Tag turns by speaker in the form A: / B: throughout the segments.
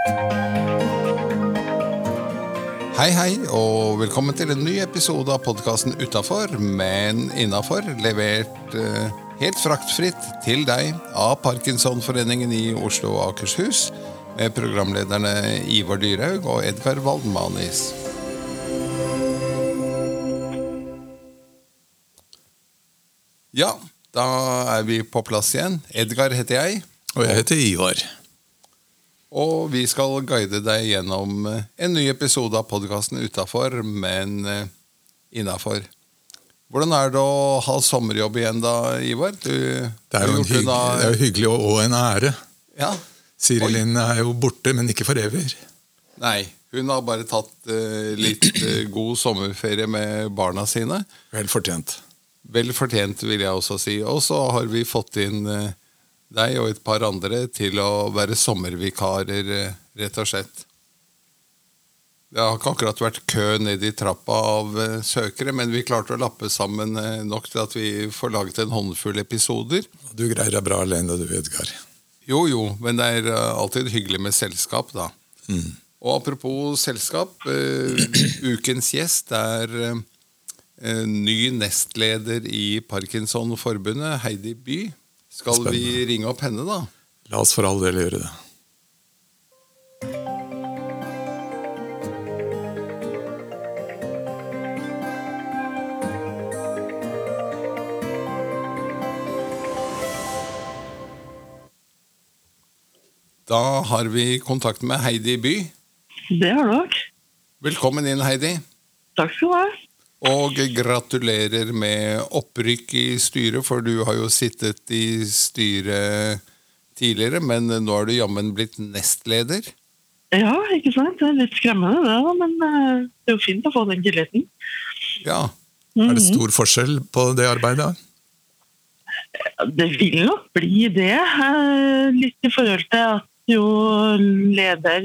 A: Hei, hei, og velkommen til en ny episode av podkasten Utafor, men innafor. Levert eh, helt fraktfritt til deg av Parkinsonforeningen i Oslo og Akershus. Med programlederne Ivar Dyrhaug og Edgar Waldmanis. Ja, da er vi på plass igjen. Edgar heter jeg.
B: Og jeg heter Ivar.
A: Og vi skal guide deg gjennom eh, en ny episode av podkasten Utafor, men eh, innafor. Hvordan er det å ha sommerjobb igjen da, Ivar? Du,
B: Det er jo, hyggelig, det er jo hyggelig og, og en ære.
A: Ja.
B: Siri Linn er jo borte, men ikke for evig.
A: Nei, hun har bare tatt uh, litt uh, god sommerferie med barna sine.
B: Vel fortjent.
A: Vel fortjent, vil jeg også si. Og så har vi fått inn eh, deg og et par andre til å være sommervikarer, eh, rett og slett. Det har ikke akkurat vært kø ned i trappa av eh, søkere, men vi klarte å lappe sammen eh, nok til at vi får laget en håndfull episoder.
B: Du greier deg bra alene, du, Edgar.
A: Jo, jo, men det er alltid hyggelig med selskap, da. Og apropos selskap, ukens gjest er ny nestleder i Parkinsonforbundet, Heidi By. Skal vi ringe opp henne, da?
B: La oss for all del gjøre det.
A: Da har vi kontakt med Heidi By.
C: Det har dere.
A: Velkommen inn, Heidi.
C: Takk skal du ha.
A: Og gratulerer med opprykk i styret, for du har jo sittet i styret tidligere, men nå er du jammen blitt nestleder.
C: Ja, ikke sant? Det er litt skremmende, det, da, men eh, det er jo fint å få den tilliten.
A: Ja,
B: Er det stor forskjell på det arbeidet?
C: Det vil nok bli det. eh, Litt i forhold til at jo leder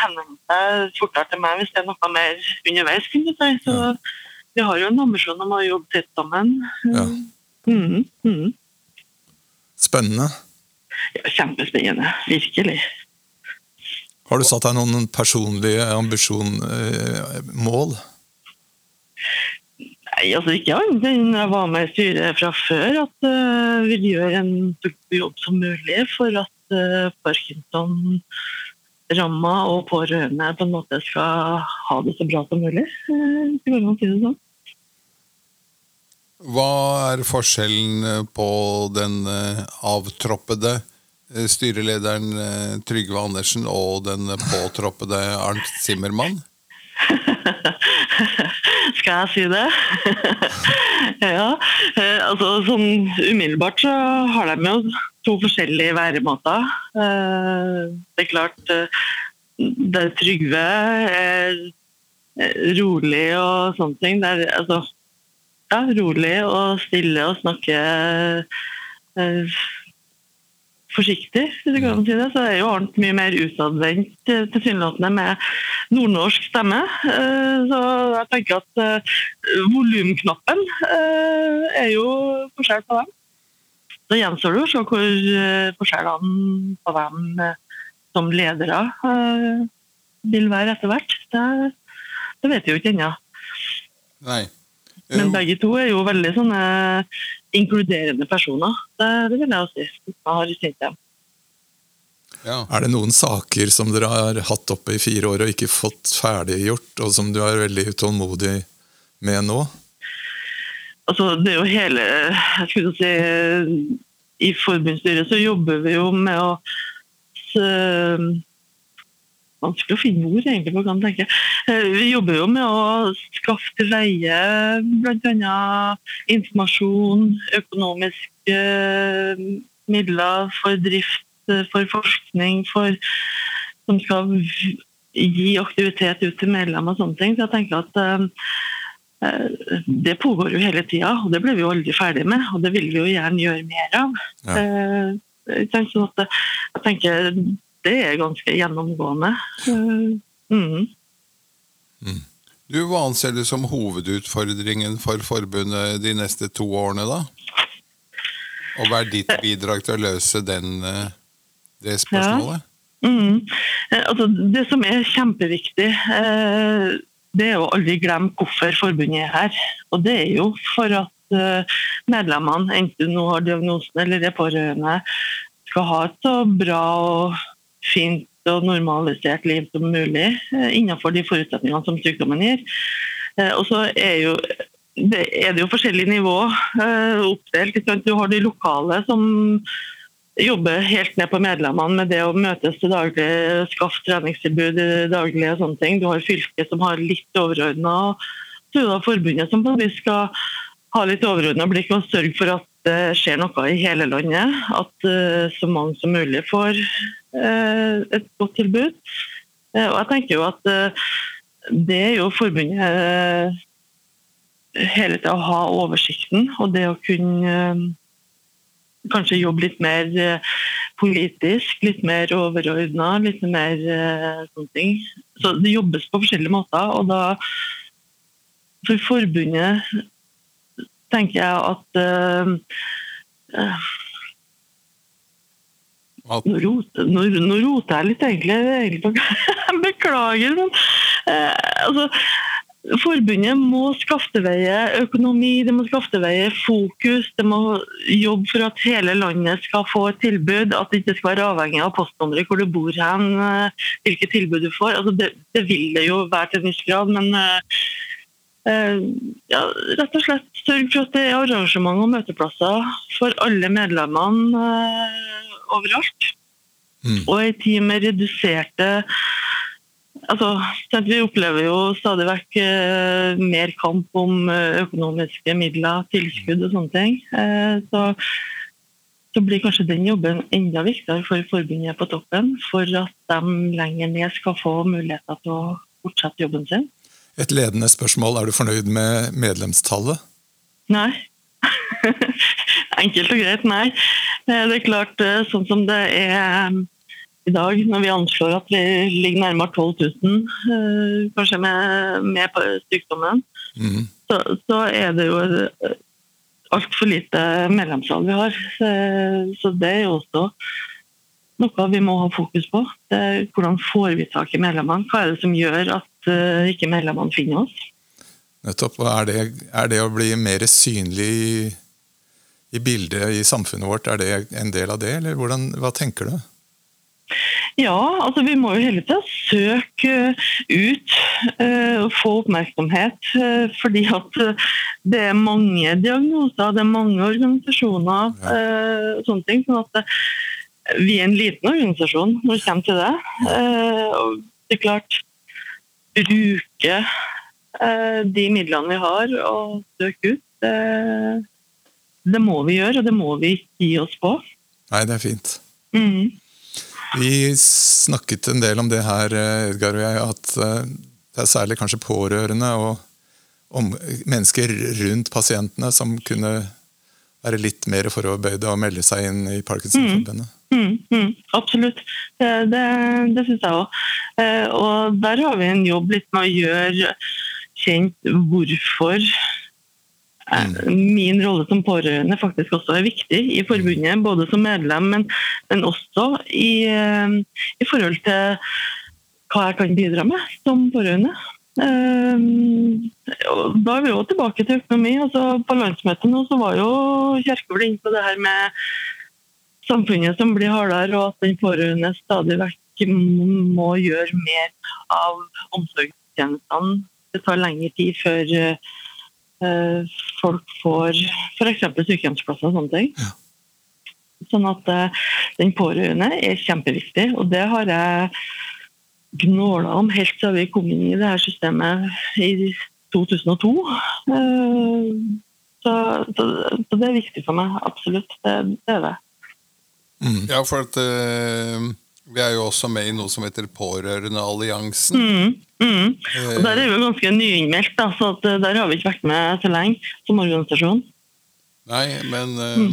C: henvender seg fortere til meg hvis det er noe mer underveis. du si. Så vi har jo en ambisjon om å jobbe tett sammen.
B: Ja.
C: Mm, mm.
B: Spennende.
C: Ja, kjempespennende. Virkelig.
B: Har du satt deg noen personlige ambisjon, eh.
C: Nei, altså ikke annet enn jeg var med i styret fra før, at uh, vi gjør en jobb som mulig for at uh, Parkinson-ramma og pårørende på en måte skal ha det så bra som mulig. Det går an å si det sånn.
A: Hva er forskjellen på den eh, avtroppede eh, styrelederen eh, Trygve Andersen og den påtroppede Arnt Zimmermann?
C: Skal jeg si det? ja. eh, altså sånn umiddelbart så har de jo to forskjellige væremåter. Eh, det er klart eh, det er Trygve er rolig og sånne ting. Det er altså ja, rolig og stille og snakke forsiktig, hvis du kan si det. Så er jo Arnt mye mer utadvendt tilsynelatende med nordnorsk stemme. Eh, Så jeg tenker at eh, volumknappen eh, er jo forskjell på dem. Så gjenstår det å se hvor forskjellene på dem som ledere vil være etter hvert. Det, det vet vi jo ikke ennå. Men begge to er jo veldig sånne inkluderende personer. Det, det vil jeg si. Jeg har kjent dem.
A: Ja.
B: Er det noen saker som dere har hatt oppe i fire år og ikke fått ferdiggjort, og som du er veldig utålmodig med nå?
C: Altså, det er jo hele jeg skulle si, I forbundsstyret så jobber vi jo med å Vanskelig å finne ord, egentlig. på hva man tenker. Eh, Vi jobber jo med å skaffe til veie bl.a. informasjon, økonomiske eh, midler for drift, eh, for forskning, for, som skal gi aktivitet ut til medlemmer og sånne ting. Så jeg tenker at Det pågår jo hele tida, og det blir vi jo aldri ferdig med. Og det vil vi jo gjerne gjøre mer av.
B: Ja.
C: Sånn at jeg tenker det er ganske gjennomgående. Mm. mm.
A: Du, Hva anser du som hovedutfordringen for forbundet de neste to årene, da? Og hva er ditt bidrag til å løse den, eh, det spørsmålet?
C: Mm. Eh, altså, det som er kjempeviktig, eh, det er å aldri glemme hvorfor forbundet er her. Og det er jo for at medlemmene, enten du nå har diagnosen eller er pårørende, skal ha et så bra og fint og normalisert liv som mulig eh, innenfor de forutsetningene som sykdommen gir. Eh, og så er, jo, det, er det jo forskjellige nivå eh, oppdelt. Du har de lokale som jobber helt ned på medlemmene med det å møtes til daglig, skaffe treningstilbud daglig og sånne ting. Du har fylket som har litt overordna, og du har forbundet som på en vis skal ha litt overordna blikk og sørge for at det skjer noe i hele landet. At så mange som mulig får et godt tilbud. Uh, og jeg tenker jo at det er jo forbundet hele tida å ha oversikten og det å kunne kanskje jobbe litt mer politisk, litt mer overordna, litt mer sånne ting. Så det jobbes på forskjellige måter. og da for forbundet tenker jeg at uh, nå, roter, nå, nå, roter jeg litt, egentlig. egentlig Beklager, men eh, altså, Forbundet må skafteveie økonomi, det må skafteveie fokus. Det må jobbe for at hele landet skal få et tilbud. At det ikke skal være avhengig av postnummeret hvor du bor hen, hvilket tilbud du får. Altså, det, det, vil det jo være til en viss grad, men Eh, ja, rett og slett sørge for at det er arrangement og møteplasser for alle medlemmene uh, overalt. Mm. Og i tid med reduserte altså, Vi opplever jo stadig vekk uh, mer kamp om økonomiske midler, tilskudd og sånne ting. Uh, så, så blir kanskje den jobben enda viktigere for forbundet på toppen, for at de lenger ned skal få muligheter til å fortsette jobben sin.
B: Et ledende spørsmål er du fornøyd med medlemstallet?
C: Nei. Enkelt og greit, nei. Det er klart, eh, sånn som det er eh, i dag, når vi anslår at vi ligger nærmere 12 000, eh, kanskje med, med sykdommen, mm. så, så, er det jo altfor lite medlemstall vi har. Så det er jo også noe vi må ha fokus på. hvordan får vi tak i medlemmene? Hva er det som gjør at uh, ikke medlemmene finner oss.
B: Nettopp. og er det, er det, å bli mer synlig i, i, bildet i samfunnet vårt, er det en del av det, eller hvordan, hva tenker du?
C: Ja, altså vi må jo hele tida søke ut uh, og få oppmerksomhet. Fordi at det er mange diagnoser, det er mange organisasjoner. Ja. sånne ting, sånn at vi er en liten organisasjon når det kommer til det. det er klart, bruke eh, de midlene vi har og søke ut. Det, det, må vi gjøre, og det må vi gi oss på.
B: Nei, det er fint. Mm. Vi snakket en del om det her, Edgar og jeg, at eh, det er særlig kanskje pårørende og om, mennesker rundt pasientene som kunne være litt mer forberedt og melde seg inn i Parkinsonforbundet. Mm.
C: Mm, mm, absolutt. Det, det, det syns jeg òg. Eh, og der har vi en jobb litt med å gjøre kjent hvorfor eh, mm. min rolle som pårørende faktisk også er viktig i forbundet. Både som medlem, men, men også i, eh, i, forhold til hva jeg kan bidra med som pårørende. Da er vi jo tilbake til økonomi. Altså, på landsmøtet nå så var jo Kjerkol inne på det her med samfunnet som blir hardere, og at den pårørende stadig vekk må gjøre mer av omsorgstjenestene. Det tar lengre tid før uh, folk får f.eks. sykehjemsplasser og sånne ting. Ja. Sånn at uh, den pårørende er kjempeviktig, og det har jeg gnåla om helt siden vi kom inn i det her systemet i 2002. Uh, eh, så, så, så, det er viktig for meg, absolutt. Det, det er det.
A: Mm. Ja, for at uh, vi er jo også med i noe som heter Pårørendealliansen.
C: Mm. Mm. Og Der er vi jo ganske nyinnmeldt, da, så at, uh, der har vi ikke vært med så lenge som organisasjon.
A: Nei, men uh,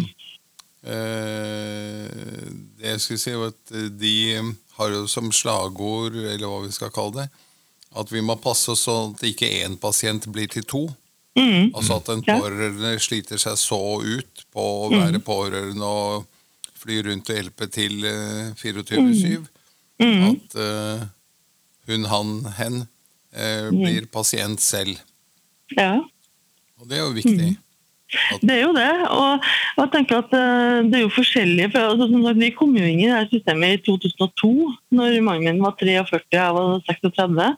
A: det jeg skulle si, var at de har jo som slagord, eller hva vi skal kalle det, at vi må passe oss sånn at ikke én pasient blir til to. Mm. Altså at en pårørende sliter seg så ut på å være mm. pårørende og fly rundt og hjelpe til 24-7. Eh, mm.
C: Mm.
A: At uh, hun, han, hen uh, blir pasient selv.
C: Ja.
A: Og det er jo viktig.
C: Det er jo det. Og jeg tenker at eh, det er jo forskjellig. For, altså, vi kom jo inn i det systemet i 2002, når mannen min var 43 og jeg var 36,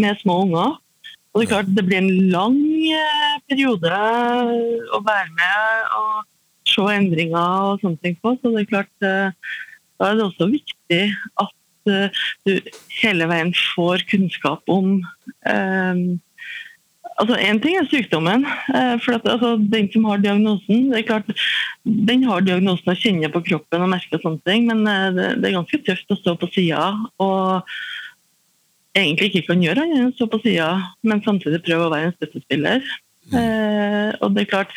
C: med små unger. Og det er klart, det blir en lang eh, periode å være med og se endringer og sånne ting på. Så det er klart, eh, da er det også viktig at du hele veien får kunnskap om eh, Altså, Én ting er sykdommen. eh, for at, altså, Den som har diagnosen, det er klart, den har diagnosen og kjenner på kroppen og merker sånne ting, men eh, det, det er ganske tøft å stå på sida og egentlig ikke kan gjøre annet enn å stå på sida, men samtidig prøve å være en støttespiller. Eh, og det er klart,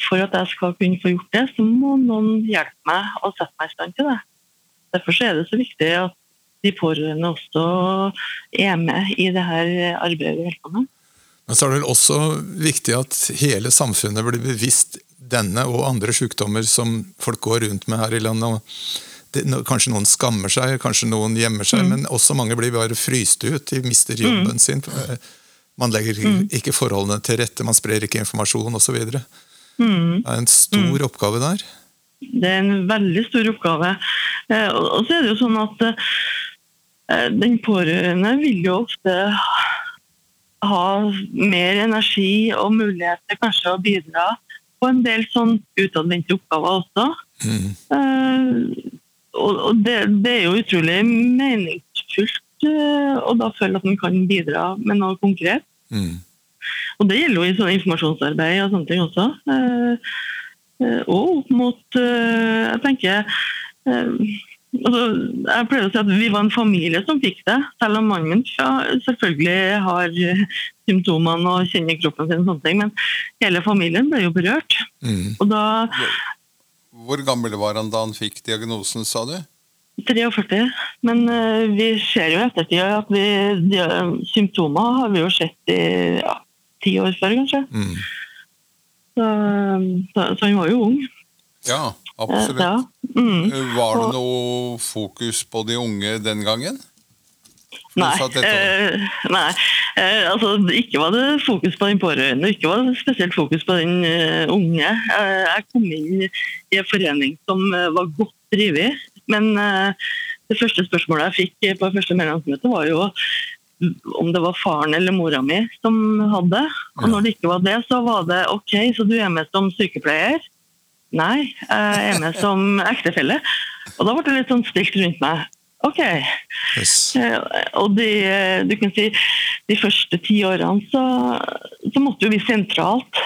C: For at jeg skal kunne få gjort det, så må noen hjelpe meg og sette meg i stand til det. Derfor så er det så viktig at de pårørende også er med i det her arbeidet vi holder på med.
B: Men så er det vel også viktig at hele samfunnet blir bevisst denne og andre sykdommer som folk går rundt med her i landet. det, kanskje noen skammer seg, kanskje noen gjemmer seg, men også mange blir bare fryst ut. De mister jobben sin. Man legger ikke forholdene til rette, man sprer ikke informasjon osv. Det er en stor oppgave der.
C: Det er en veldig stor oppgave. Eh, Og og så er det jo sånn at eh, den pårørende vil jo ofte ha mer energi og mulighet til kanskje å bidra på en del sånn utadvendte oppgaver også.
B: Mm.
C: Uh, og det, det er jo utrolig meningsfullt uh, å da føle at man kan bidra med noe konkret.
B: Mm.
C: Og det gjelder jo i sånn informasjonsarbeid og sånne ting også. Uh, eh, og opp mot eh, Jeg tenker eh, altså, Jeg pleier å si at vi var en familie som fikk det. Selv om mannen min ja, selvfølgelig har eh, symptomene og kjenner kroppen sin, og sånne ting, men hele familien ble jo berørt.
B: Mm.
C: Og da
A: Hvor gammel var han da han fikk diagnosen, sa du?
C: 43. Men uh, vi ser jo i ettertid at vi, de, symptomer har vi jo sett i ja, ti år før, kanskje.
B: Mm.
C: Så, så, så han var jo ung.
A: Ja,
C: Eh,
A: absolutt.
C: Ja. Mm.
A: Var det noe fokus på de unge den gangen?
C: Nei. Eh, nei. Uh, altså, ikke var det fokus på den pårørende, ikke var det spesielt fokus på den uh, unge. Eh, jeg kom inn i en forening som eh, var godt drevet, men eh, det første spørsmålet jeg fikk på første medlemsmøte, var jo om det var faren eller mora mi som hadde. Og når det ikke var det, så var det OK, så du er med som sykepleier? Nei, jeg er med som ektefelle. Og da ble det litt sånn stilt rundt meg. OK.
B: Yes.
C: Eh, Og de, eh, du kan si, de første ti årene så, så måtte vi sentralt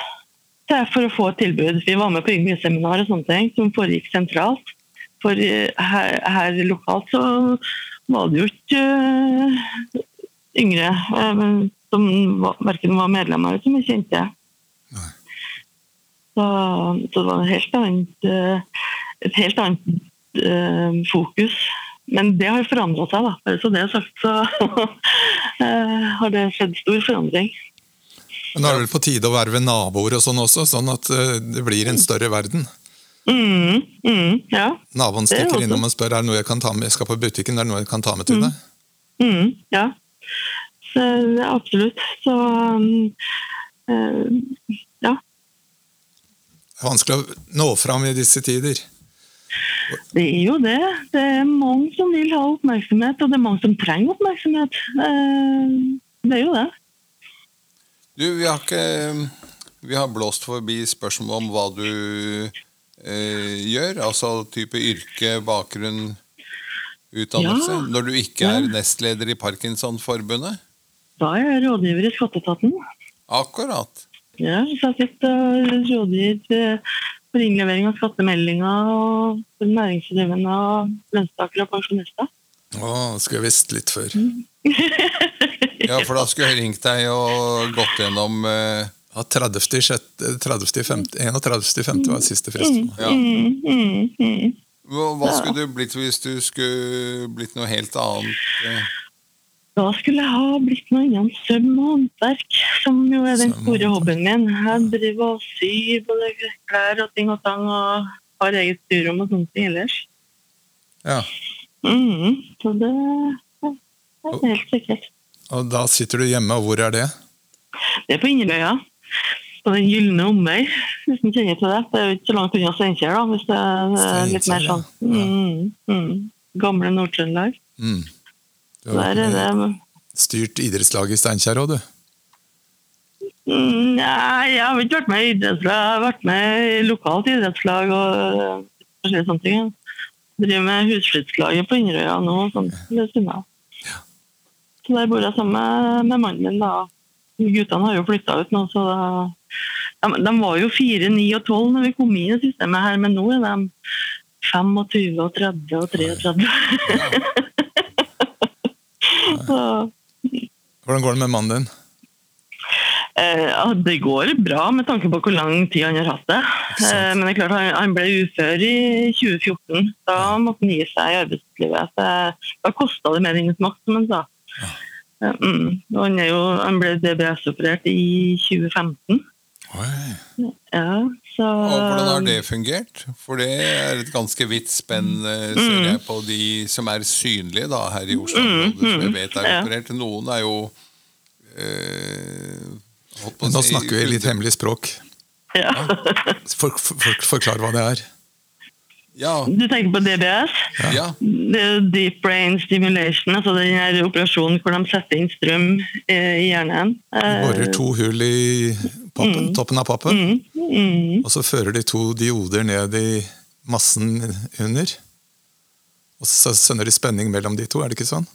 C: for å få et tilbud. Vi var med på yngleseminar og sånne ting som foregikk sentralt. For eh, her, her lokalt så var det jo ikke yngre som verken var medlemmer eller som vi kjente. Så, så det var et helt annet, eh, et helt annet eh, fokus. Men det har forandra seg, da. Bare så det er sagt, så eh, har det skjedd stor forandring.
B: Men nå er det vel på tide å verve naboer og sånn også, sånn at det blir en større verden.
C: Mm, mm, ja.
B: Naboen
C: er
B: stikker innom og spør er det noe jeg kan ta med. Jeg skal på butikken, er det noe jeg kan ta med til deg?
C: Mm, ja. Så, absolutt. Så um, ja.
B: Det er vanskelig å nå fram i disse tider.
C: Det er jo det. Det er mange som vil ha oppmerksomhet, og det er mange som trenger oppmerksomhet. Eh, det er jo det.
A: Du, vi har ikke Vi har blåst forbi spørsmål om hva du eh, gjør. Altså type yrke, bakgrunn, utdannelse.
C: Ja.
A: Når du ikke er nestleder i Parkinsonforbundet.
C: Da er jeg rådgiver i Skatteetaten.
A: Akkurat.
C: Ja, så jeg sett rådgir for innlevering av skattemeldinger og for næringsdrivende og lønnstakere og pensjonister.
B: Å, skulle jeg visst litt før.
A: Ja, for da skulle jeg ringt deg og gått gjennom eh,
B: Ja, 30. i sjette- 30. i femte- 31. i femte var siste frist.
A: ja.
C: Mm, mm, mm.
A: hva, hva skulle du blitt hvis du skulle blitt noe helt annet? eh?
C: Da skulle jeg ha blitt noe innen søm og håndverk, som jo er den store hobbyen min. Jeg driver og syr både klær og ting og tang, og har eget styrom og ting ellers.
B: Ja.
C: Mm, så det er helt sikkert.
B: Og da sitter du hjemme, og hvor er det?
C: Det er på Inderøya. På Den gylne omvei, hvis du kjenner til det. Det er jo ikke så langt unna Steinkjer, da. Hvis det er litt mer sånn mm, mm, Gamle Nord-Trøndelag.
B: Mm. Du har
C: det
B: det styrt idrettslaget i Steinkjer òg, du.
C: Nei, jeg har ikke vært med i idrettslag. Jeg har vært med i lokalt idrettslag og forskjellige sånne ting. Jeg driver med husflidslaget på Inderøya nå. Sånn, det stemmer. Så der bor jeg sammen med, med mannen min. da. Guttene har jo flytta ut nå, så da, de, de var jo 4, 9 og 12 når vi kom inn i systemet her, men nå er de 25 og 30 og 33. så
B: Hvordan går det med mannen din?
C: Eh, det går bra med tanke på hvor lang tid han har hatt det. Eh, men det er klart han, han ble ufør i 2014. Da måtte han gi seg i arbeidslivet. Det, da kosta det mer enn han sa. Eh, mm. Han, jo, han ble DBS-operert i 2015.
B: Oi.
C: Ja, så
A: Og hvordan har det fungert? For det er et ganske vidt spenn, eh, ser
C: Mm.
A: jeg på de som er synlige da, her i Oslo. Mm, som jeg vet er
C: ja.
A: operert. Noen er jo øh, på
B: Nå
A: si-
B: snakker vi litt hemmelig språk.
C: ja.
B: For, for, for, forklar hva det er.
A: Ja,
C: Du tenker på DBS?
A: ja.
C: Det er jo deep brain stimulation, altså den her operasjonen hvor de setter inn strøm eh, i hjernen. Eh,
B: Borer to hull i pappen, toppen av pappen,
C: mm, mm.
B: og så fører de to dioder ned i massen under. Og så sender de spenning mellom de to, er det ikke sånn?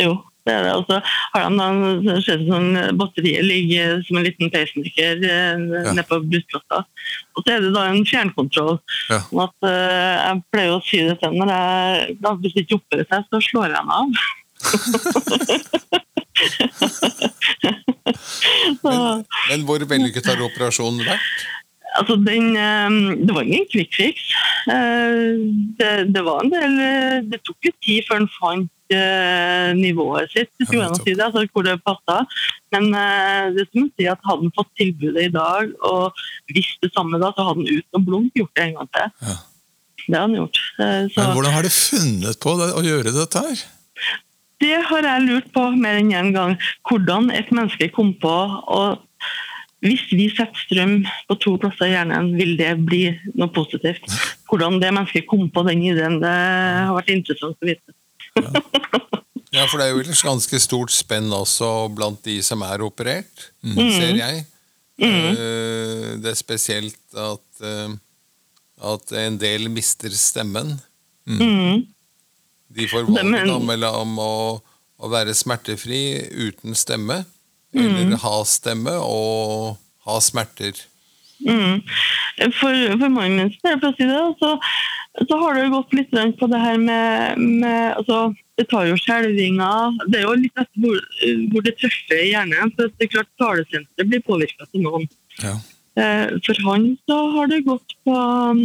C: Jo, det er det. Og så har de da en- sånn batteriet ligger som en liten pacemaker ja. nede på brystplata. Og så er det da en fjernkontroll.
B: Ja.
C: Sånn at uh, Jeg pleier å si det til når jeg da, hvis det ikke oppfører seg, så slår jeg meg av.
A: Men hvor vellykket har operasjonen vært?
C: altså den, eh, det var ingen quick fix. Eh, Det, det var en del eh, Det tok jo tid før han fant eh, nivået sitt, an å si det, altså hvor det passa. Men det som si at hadde han fått tilbudet i dag og visst det samme da, så hadde han uten å blunk gjort det en gang til.
B: Ja.
C: Det hadde han gjort. Så
B: Men hvordan har de funnet på å gjøre dette her?
C: det har jeg lurt på mer enn en gang. Hvordan et menneske kom på å hvis vi setter strøm på to plasser i hjernen, vil det bli noe positivt? Hvordan det mennesket kom på den ideen, det har vært interessant å vite.
A: Ja, for det er jo et ganske stort spenn også blant de som er operert,
C: Mm.
A: ser jeg. Mm. Det er spesielt at, eh, at en del mister stemmen.
C: Mm.
A: De får valget da mellom å, å være smertefri uten stemme,
C: Mm.
A: Eller ha stemme og ha smerter.
C: Mm. For, for mannen del, for å si det, så, så har det jo gått litt på det her med, med altså, Det tar jo skjelvinger. Det er jo litt etter hvor, hvor det treffer i hjernen. for det er klart Talesenteret blir påvirka til noen.
B: Ja.
C: Eh, For han så har det gått på um,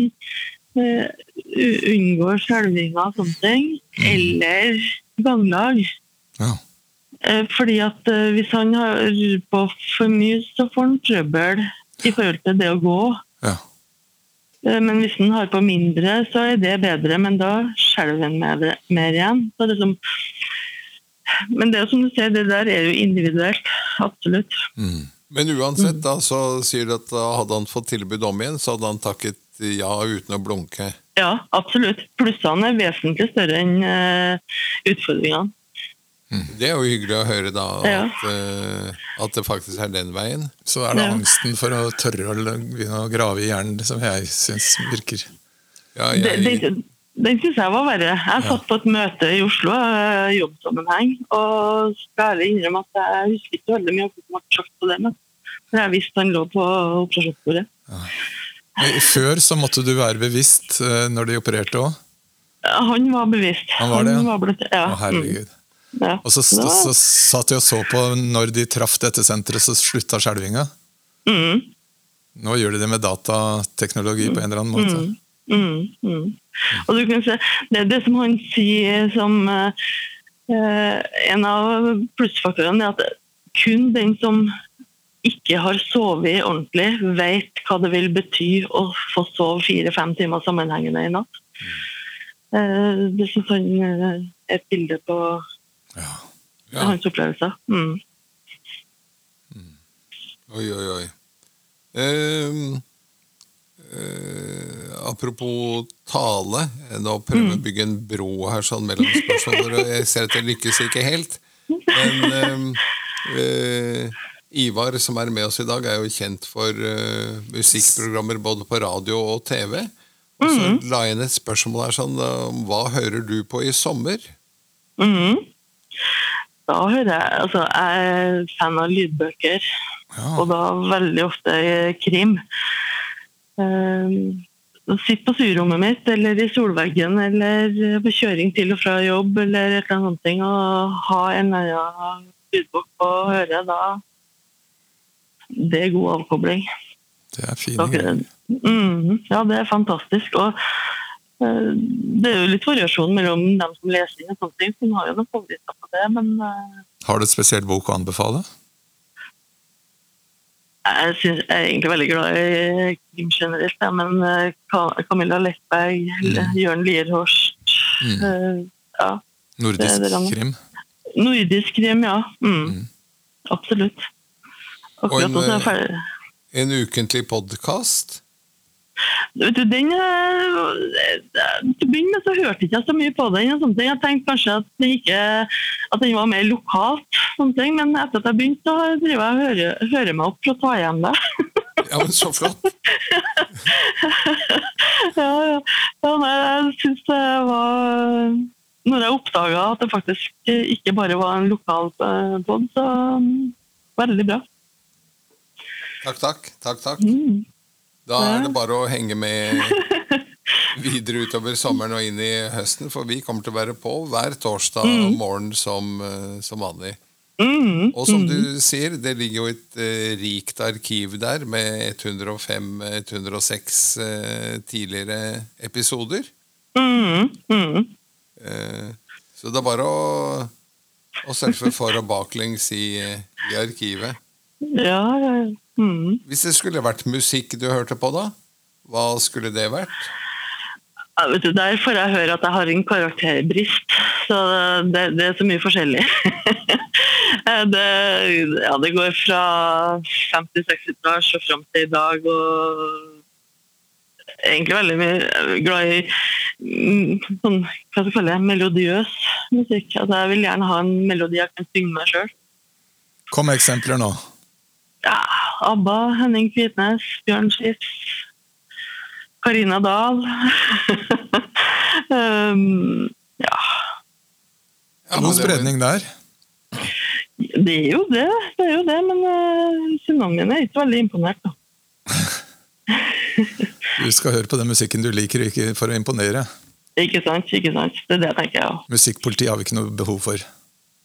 C: unngå skjelvinger og sånne ting. Eller ganglag.
B: Ja.
C: Eh, Fordi at eh, hvis han har på for mye, så får han trøbbel i forhold til det å gå.
B: ja.
C: Eh, Men hvis han har på mindre, så er det bedre, men da skjelver han mer, mer igjen. Så det som, men det som du ser, det der er jo individuelt. Absolutt.
B: Mm.
A: Men uansett, da, så sier du at hadde han fått tilbud om igjen, så hadde han takket ja uten å blunke.
C: Ja, absolutt. Plussene er vesentlig større enn utfordringene.
A: Det er jo hyggelig å høre da,
C: Ja.
A: at, eh, at det faktisk er den veien.
B: Så er det
C: Ja.
B: angsten for å tørre å begynne å grave i hjernen som jeg syns virker.
A: Ja, jeg,
C: Den, den syns jeg var verre. Jeg satt på et møte i Oslo, eh, jobbsammenheng, og skal ærlig innrømme at jeg husker ikke veldig mye av hva som ble sagt på det. Men for jeg visste han lå på operasjonsbordet.
B: Men Før så måtte du være bevisst eh, når de opererte òg.
C: Han var bevisst.
B: Han var det, ja.
C: blitt, ja.
B: Å, herregud.
C: Mm, ja.
B: Og så,
C: så,
B: så, satt de og så på når de traff dette senteret, så slutta skjelvinga.
C: Mm,
B: Nå gjør de det med datateknologi på en eller annen måte.
C: mm, mm. Og du kan se, det er det som han sier som eh, eh, en av plussfaktorene, er at kun den som ikke har sovet ordentlig, vet hva det vil bety å få sove fire-fem timer sammenhengende i natt. Eh, det syns han er et bilde på
B: Ja.
A: er
C: hans opplevelser. Mm.
A: Oi, oi, oi. Ehm, eh, apropos tale. Nå prøver jeg å bygge en bro her sånn mellom spørsmål, og jeg ser at det lykkes ikke helt. Men ehm, eh, Ivar, som er med oss i dag, er jo kjent for uh, musikkprogrammer både på radio og TV. Og så la jeg inn et spørsmål her sånn hva hører du på i sommer?
C: Mhm. Da hører jeg Altså, jeg er fan av lydbøker,
B: Ja.
C: og da veldig ofte krim. Um, Sitte på surrommet mitt eller i solveggen eller på kjøring til og fra jobb eller et eller annet ting, og ha en eller annen lydbok på å høre, da Det er god avkobling.
B: Det er fine
C: Da-
B: greier.
C: Mhm, ja, det er fantastisk. Og det er jo litt variasjon mellom dem som leser inn og sånne ting. så Hun har jo noen favoritter på det, men eh,
B: Har du et spesielt bok å anbefale?
C: jeg, synes, jeg er egentlig veldig glad i krim generelt. Men eh, Camilla Lettberg,
B: Mm.
C: Jørn Lierhorst
B: Mm.
C: eh, ja.
B: Nordisk
C: Det det
B: krim?
C: Nordisk krim, ja. Mm.
B: Mm.
C: Absolutt.
A: Og en, eh. En ukentlig podkast?
C: Vet du, den eh, Til å begynne med så hørte jeg ikke så mye på den. og sånne ting. Jeg tenkte kanskje at den, ikke, at den var mer lokalt, sånne ting. men etter at jeg begynte, så driver jeg og hører, hører meg opp for å ta igjen det.
A: Ja, men så flott!
C: ja, ja. ja nei, jeg synes det var Når jeg oppdaga at det faktisk ikke bare var en lokal eh, pod, så mm, veldig bra.
A: Takk, takk. takk, takk.
C: Mm.
A: Da er det bare å henge med videre utover sommeren og inn i høsten, for vi kommer til å være på hver torsdag morgen som, eh, som vanlig.
C: Mm.
A: Og som du sier, det ligger jo et eh, rikt arkiv der med 105-106 eh, tidligere episoder.
C: Mm. Mm.
A: Eh, så det er bare å, å surfe for og baklengs i, i arkivet.
C: Ja. Mm.
A: Hvis det skulle vært musikk du hørte på, da? Hva skulle det vært?
C: Ja, vet du, der får jeg høre at jeg har en karakterbrist. Så det, det er så mye forskjellig. det, ja, det går fra 50-60-talls og fram til i dag. Og egentlig veldig mye glad i mm, sånn, hva skal jeg kalle det, melodiøs musikk. Altså, jeg vil gjerne ha en melodi jeg kan synge meg sjøl.
B: Kom med eksempler nå.
C: Ja, ABBA, Henning Kvitnes, Bjørn Schiff, Karina Dahl. um, ja,
A: Ja,
B: God spredning der.
C: det er jo det, det er jo det, men uh, er ikke veldig imponert. Da.
B: Du skal høre på den musikken du liker, ikke for å imponere.
C: Ikke sant, ikke sant. Det er det jeg tenker, ja.
B: Musikkpoliti har vi ikke noe behov for.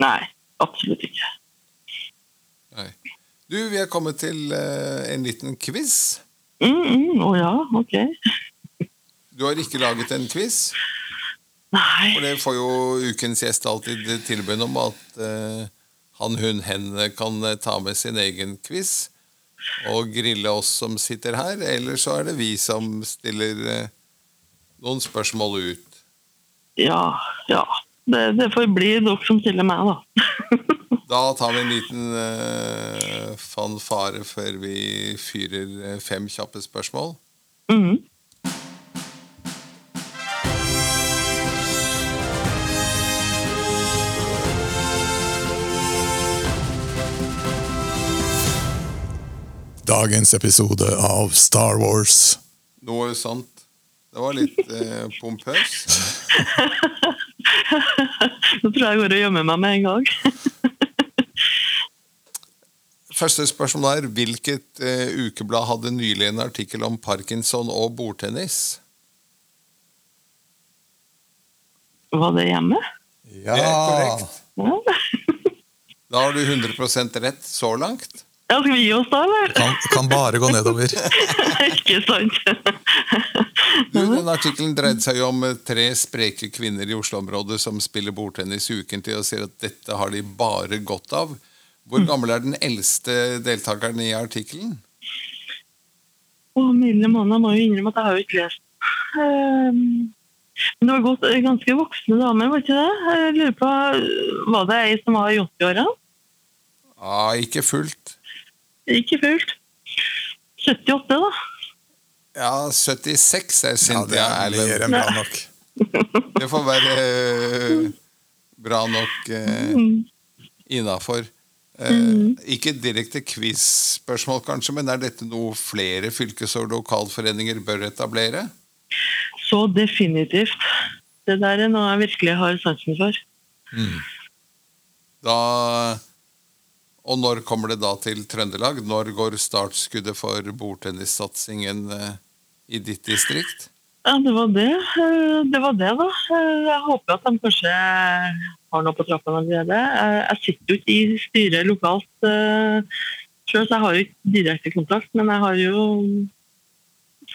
C: Nei, absolutt ikke.
A: Du, vi er kommet til eh, en liten quiz.
C: Mm, mm, oh ja, ok.
A: Du har ikke laget en quiz,
C: Nei,
A: for det får jo ukens gjest alltid tilbud om at uh, han, hun, hen kan eh, ta med sin egen quiz og grille oss som sitter her, eller så er det vi som stiller uh, noen spørsmål ut.
C: ja, ja. Det, det får bli dere som stiller meg, da.
A: Da tar vi en liten uh, fanfare før vi fyrer eh, fem kjappe spørsmål.
C: Mhm.
B: Dagens episode av Star Wars.
A: Noe sånt. Det var litt eh, pompøs.
C: Nå tror jeg jeg går og gjemmer meg med en gang.
A: Første spørsmål er hvilket eh, ukeblad hadde nylig en artikkel om parkinson og bordtennis?
C: Var det hjemme?
B: Ja!
A: Det er korrekt.
C: Ja.
A: Da har du 100% rett så langt.
C: ja, skal vi gi oss da, eller?
B: Kan, kan bare gå nedover.
C: ikke sant?
A: Du, den Artikkelen dreide seg jo om eh, tre spreke kvinner i Oslo-området som spiller bordtennis ukentlig og sier at dette har de bare godt av. Hvor gammel er den eldste deltakeren i artikkelen?
C: Å, milde måneder jeg må jo innrømme at jeg har jo ikke lest. Ehm, Men det var godt, ganske voksne damer, var ikke det? Jeg lurer på, Var det ei som var i 80-åra?
A: Ja, ikke fullt.
C: Ikke fullt. 78, da.
A: Ja, 76 er
B: Ja,
A: Cynthia
B: det er mer enn bra nok.
A: Det får være eh, bra nok eh, innafor. Ikke direkte quiz-spørsmål, kanskje, men er dette noe flere fylkes- og lokalforeninger bør etablere?
C: Så definitivt. Det der er noe jeg virkelig har sansen for.
A: Da, og når kommer det da til Trøndelag? Når går startskuddet for bordtennissatsingen eh, i ditt distrikt?
C: Ja, det var det. Eh, Det var det, da. Eh, Jeg håper at de kanskje har noe på trappene allerede. Jeg- Jeg sitter jo ikke i styret lokalt sjøl, så jeg har jo ikke direkte kontakt. Men jeg har jo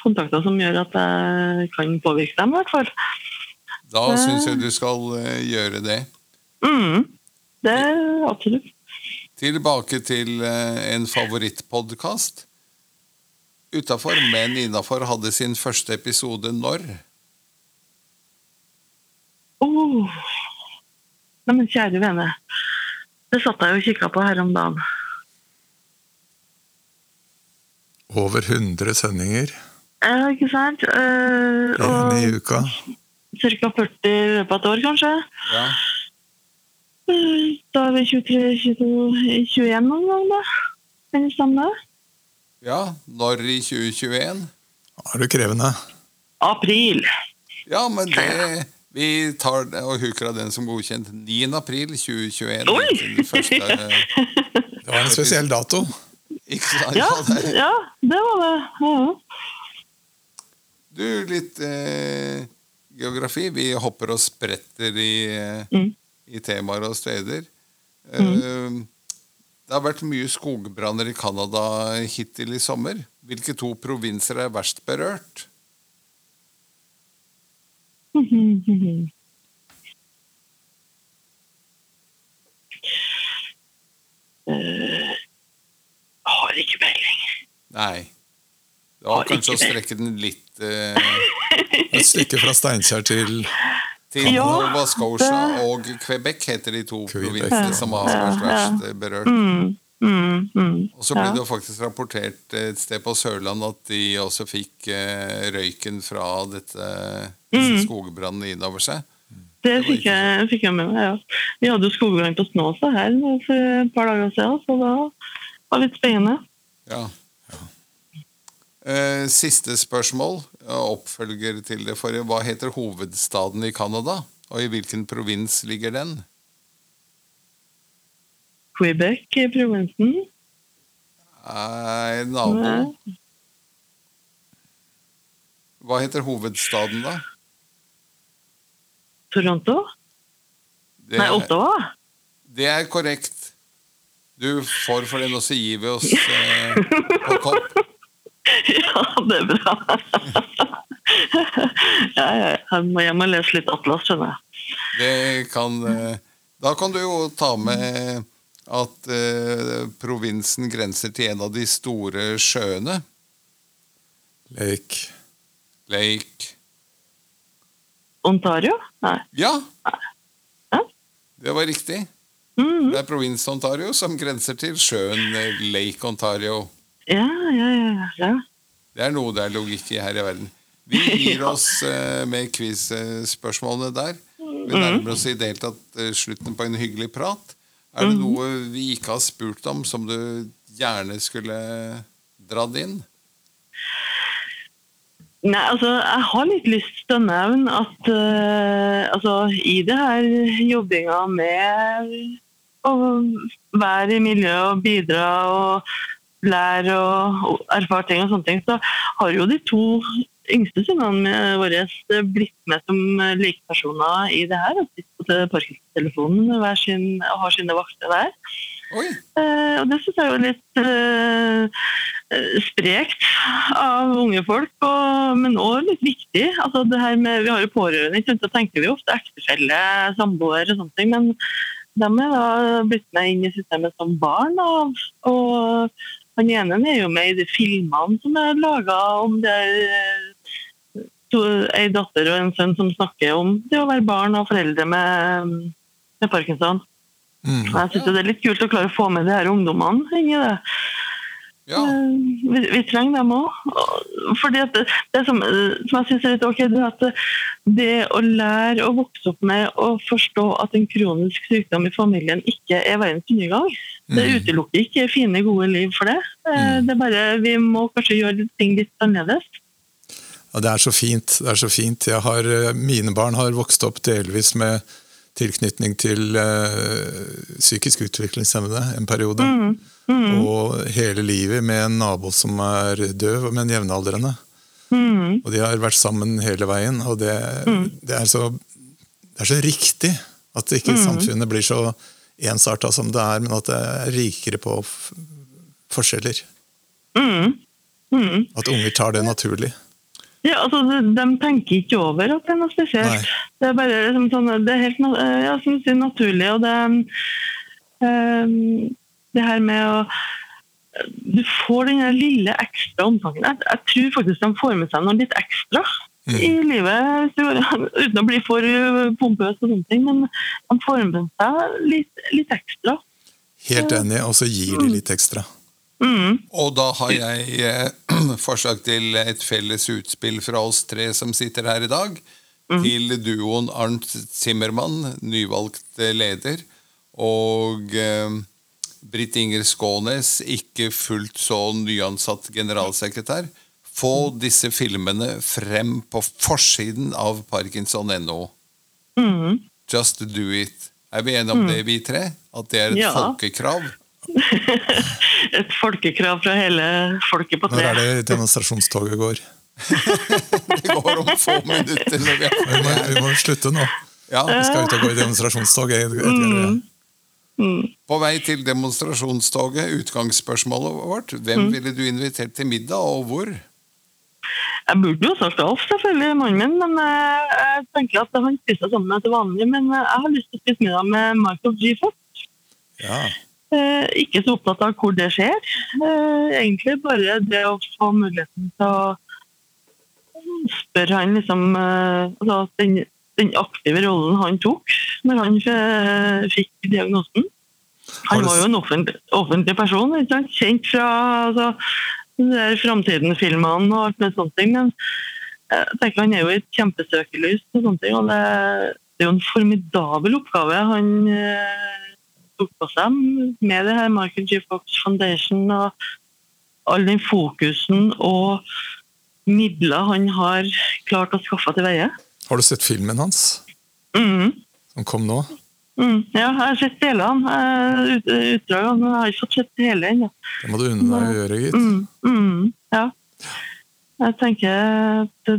C: kontakter som gjør at jeg kan påvirke dem, i hvert fall.
A: Da syns jeg du skal eh, gjøre det.
C: Mm, det absolutt.
A: Tilbake til eh, en favorittpodkast. Utafor, men innafor, hadde sin første episode når?
C: Oh. Neimen, kjære vene. Det satt jeg jo og kikka på her om dagen.
B: Over 100 sendinger.
C: Ja, ikke sant? Eh,
B: En i
C: og
B: uka.
C: ca. 40 i løpet av et år, kanskje.
A: Ja.
C: Eh, Da er vi 23-21 noen gang, da. Kan det stemme?
A: Ja. Når i 2021?
B: Er du krevende?
C: April.
A: Ja, men det Vi tar og huker av den som godkjent. 9. april 2021.
C: Oi!
A: til det første,
B: Det var en spesiell dato.
A: ikke sant?
C: Ja,
A: Ja, det,
C: ja, det var det. Ja.
A: du, litt eh, geografi. Vi hopper og spretter i, eh,
C: Mm.
A: i temaer og steder. Eh, det har vært mye skogbranner i Canada hittil i sommer. Hvilke to provinser er verst berørt?
C: Uh, har ikke peiling.
A: Nei. Det var
C: Har
A: kanskje å strekke den litt uh...
B: Et stykke fra Steinkjer til
A: til
C: Ja,
A: Nova Scotia og Quebec heter de to provinsene som har vært verst berørt.
C: Mm, mm, mm.
A: Og så ble
C: Ja.
A: det jo faktisk rapportert et sted på Sørland at de også fikk eh, røyken fra dette, disse skogbrannene innover seg.
C: Det fikk jeg, fikk jeg med meg, ja. Vi hadde jo skogbrann på Snåsa her for et par dager siden, så da var det litt spennende.
A: Ja. Eh, siste spørsmål, ja, oppfølger til det forrige. Hva heter hovedstaden i Canada? Og i hvilken provins ligger den?
C: Quebec i provinsen.
A: Nei, nabo. Hva heter hovedstaden, da?
C: Toronto?
A: Det,
C: Nei, Ottawa?
A: det er korrekt. Du får for den, og så gir vi oss eh, på kopp.
C: Ja, det er bra. ja, ja, jeg må hjem og lese litt Atlas, skjønner jeg.
A: Det kan eh, Da kan du jo ta med at eh, provinsen grenser til en av de store sjøene.
B: Lake.
A: Lake
C: Ontario? Nei.
A: Ja!
C: Ja.
A: Det var riktig.
C: Mhm.
A: Det er provins Ontario som grenser til sjøen eh, Lake Ontario.
C: Ja, ja, ja. ja.
A: Det er noe det er logikk i her i verden. Vi gir oss uh, med quiz-spørsmålene der. Vi nærmer oss i det hele tatt eh, slutten på en hyggelig prat. Er det noe vi ikke har spurt om, som du gjerne skulle dratt inn?
C: Nei, altså, jeg har litt lyst til å nevne at uh, altså, i det her jobbinga med å være i miljøet og bidra og lære og, erfare ting og sånne ting, så har jo de to yngste sønnene våre blitt med som likepersoner i det her. Og sitter på parkingstelefonen sin, og har sine vakter der. Eh, og det syns jeg er jo litt eh, eh, sprekt av unge folk, og, men òg litt viktig. Altså det her med, vi har jo pårørende, ikke så tenker vi ofte ektefelle, samboer og sånne ting. Men de er da blitt med inn i systemet som barn. Og, og han ene er jo med i de filmene som er laga om det, er ei datter og en sønn som snakker om det å være barn og foreldre med, med parkinson.
B: Mm.
C: Jeg synes det er litt kult å klare å få med de her ungdommene inn i det.
A: Ja,
C: Eh, Vi, vi trenger dem òg. Fordi det, det som, som jeg syns er litt ok, det er at det å lære å vokse opp med å forstå at en kronisk sykdom i familien ikke er verdens undergang. Det
B: Mm.
C: utelukker ikke fine, gode liv for det. Eh, Det er bare, Vi må kanskje gjøre ting litt annerledes.
B: Ja, det er så fint. det er så fint. Jeg har, eh, mine barn har vokst opp delvis med tilknytning til uh, psykisk utviklingshemmede en periode. Og hele livet med en nabo som er døv, men jevnaldrende.
C: Mm.
B: Og de har vært sammen hele veien. Og det, det, er, så, det er så riktig at ikke samfunnet blir så ensarta som det er, men at det er rikere på forskjeller.
C: Mm. Mm.
B: At unger tar det naturlig.
C: Ja, altså, de, de tenker ikke over at det er noe spesielt.
B: Nei.
C: Det er bare liksom sånn, det er helt ja, som du naturlig. Og det, um, det her med å Du får den lille ekstra omtanken. Jeg, jeg tror faktisk de får med seg noe litt ekstra i livet, uten å bli for uh, pompøs og sånne ting. Men de former seg litt, litt ekstra.
B: Helt enig, og så gir de litt ekstra.
C: Mm.
A: Og da har jeg eh, forslag til et felles utspill fra oss tre som sitter her i dag. Til duoen Arnt Zimmermann, nyvalgt eh, leder, og eh, Britt Inger Skånes, ikke fullt så nyansatt generalsekretær. Få disse filmene frem på forsiden av parkinson.no.
C: Mm.
A: Just do it. Er vi enige om det, vi tre? At det er et
C: Ja.
A: folkekrav?
C: Et folkekrav fra hele folket på
B: Når
C: tre.
B: er det demonstrasjonstoget går?
A: Det går om få minutter. Når vi
B: Vi må, vi må slutte nå.
A: ja.
B: Vi skal ut og gå i demonstrasjonstog. Mm. Mm.
A: På vei til demonstrasjonstoget, utgangsspørsmålet vårt. Hvem ville du invitert til middag, og hvor?
C: Jeg burde jo sagt Alf, selvfølgelig, mannen min, men eh, jeg tenker at han spiser sammen med til vanlig. Men eh, jeg har lyst til å spise middag med Michael G. Fox.
B: Ja.
C: Eh, ikke så opptatt av hvor det skjer. Eh, egentlig bare det å få muligheten til å spørre han liksom eh, altså den, den aktive rollen han tok når han fikk diagnosen. Han var jo en offentlig, offentlig person, kjent fra altså, Framtiden-filmene og alt med sånne ting. Men jeg tenker han er jo i et kjempesøkelys og sånne ting. Og det, det er jo en formidabel oppgave han eh, tok på seg med det her Michael G. Fox Foundation og all den fokusen og midler han har klart å skaffe til veie.
B: Har du sett filmen hans,
C: Mm.
B: som kom nå?
C: Mm. Ja, jeg har sett delene. eh, ut- Utdragene. men Jeg har ikke fått sett hele ennå.
B: Det må du unne deg å gjøre, gitt.
C: Mm, mm, ja. Jeg tenker det,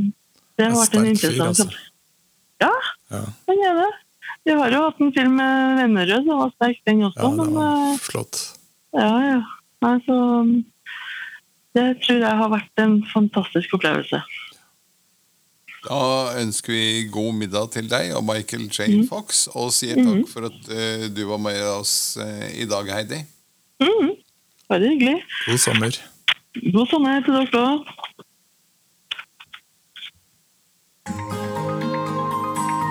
C: det har vært en
B: interessant
C: interessant
B: altså.
C: Ja,
B: Ja,
C: han er det. Vi har jo hatt en film med Vennerød som var sterk, den også.
B: ja det var
C: eh,
B: flott.
C: ja, ja. Nei, så Det tror jeg har vært en fantastisk opplevelse.
A: Da ønsker vi god middag til deg og Michael J. Fox, og sier takk for at uh, du var med oss uh, i dag, Heidi.
C: Mm, bare hyggelig.
B: God sommer.
C: God sommer til dere òg.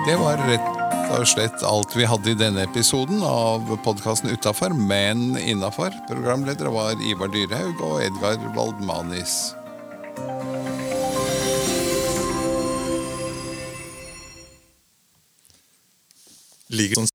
A: Det var rett og slett alt vi hadde i denne episoden av podkasten Utafor, men innafor. Programledere var Ivar Dyrhaug og Edgar Waldmanis.
B: Like sånn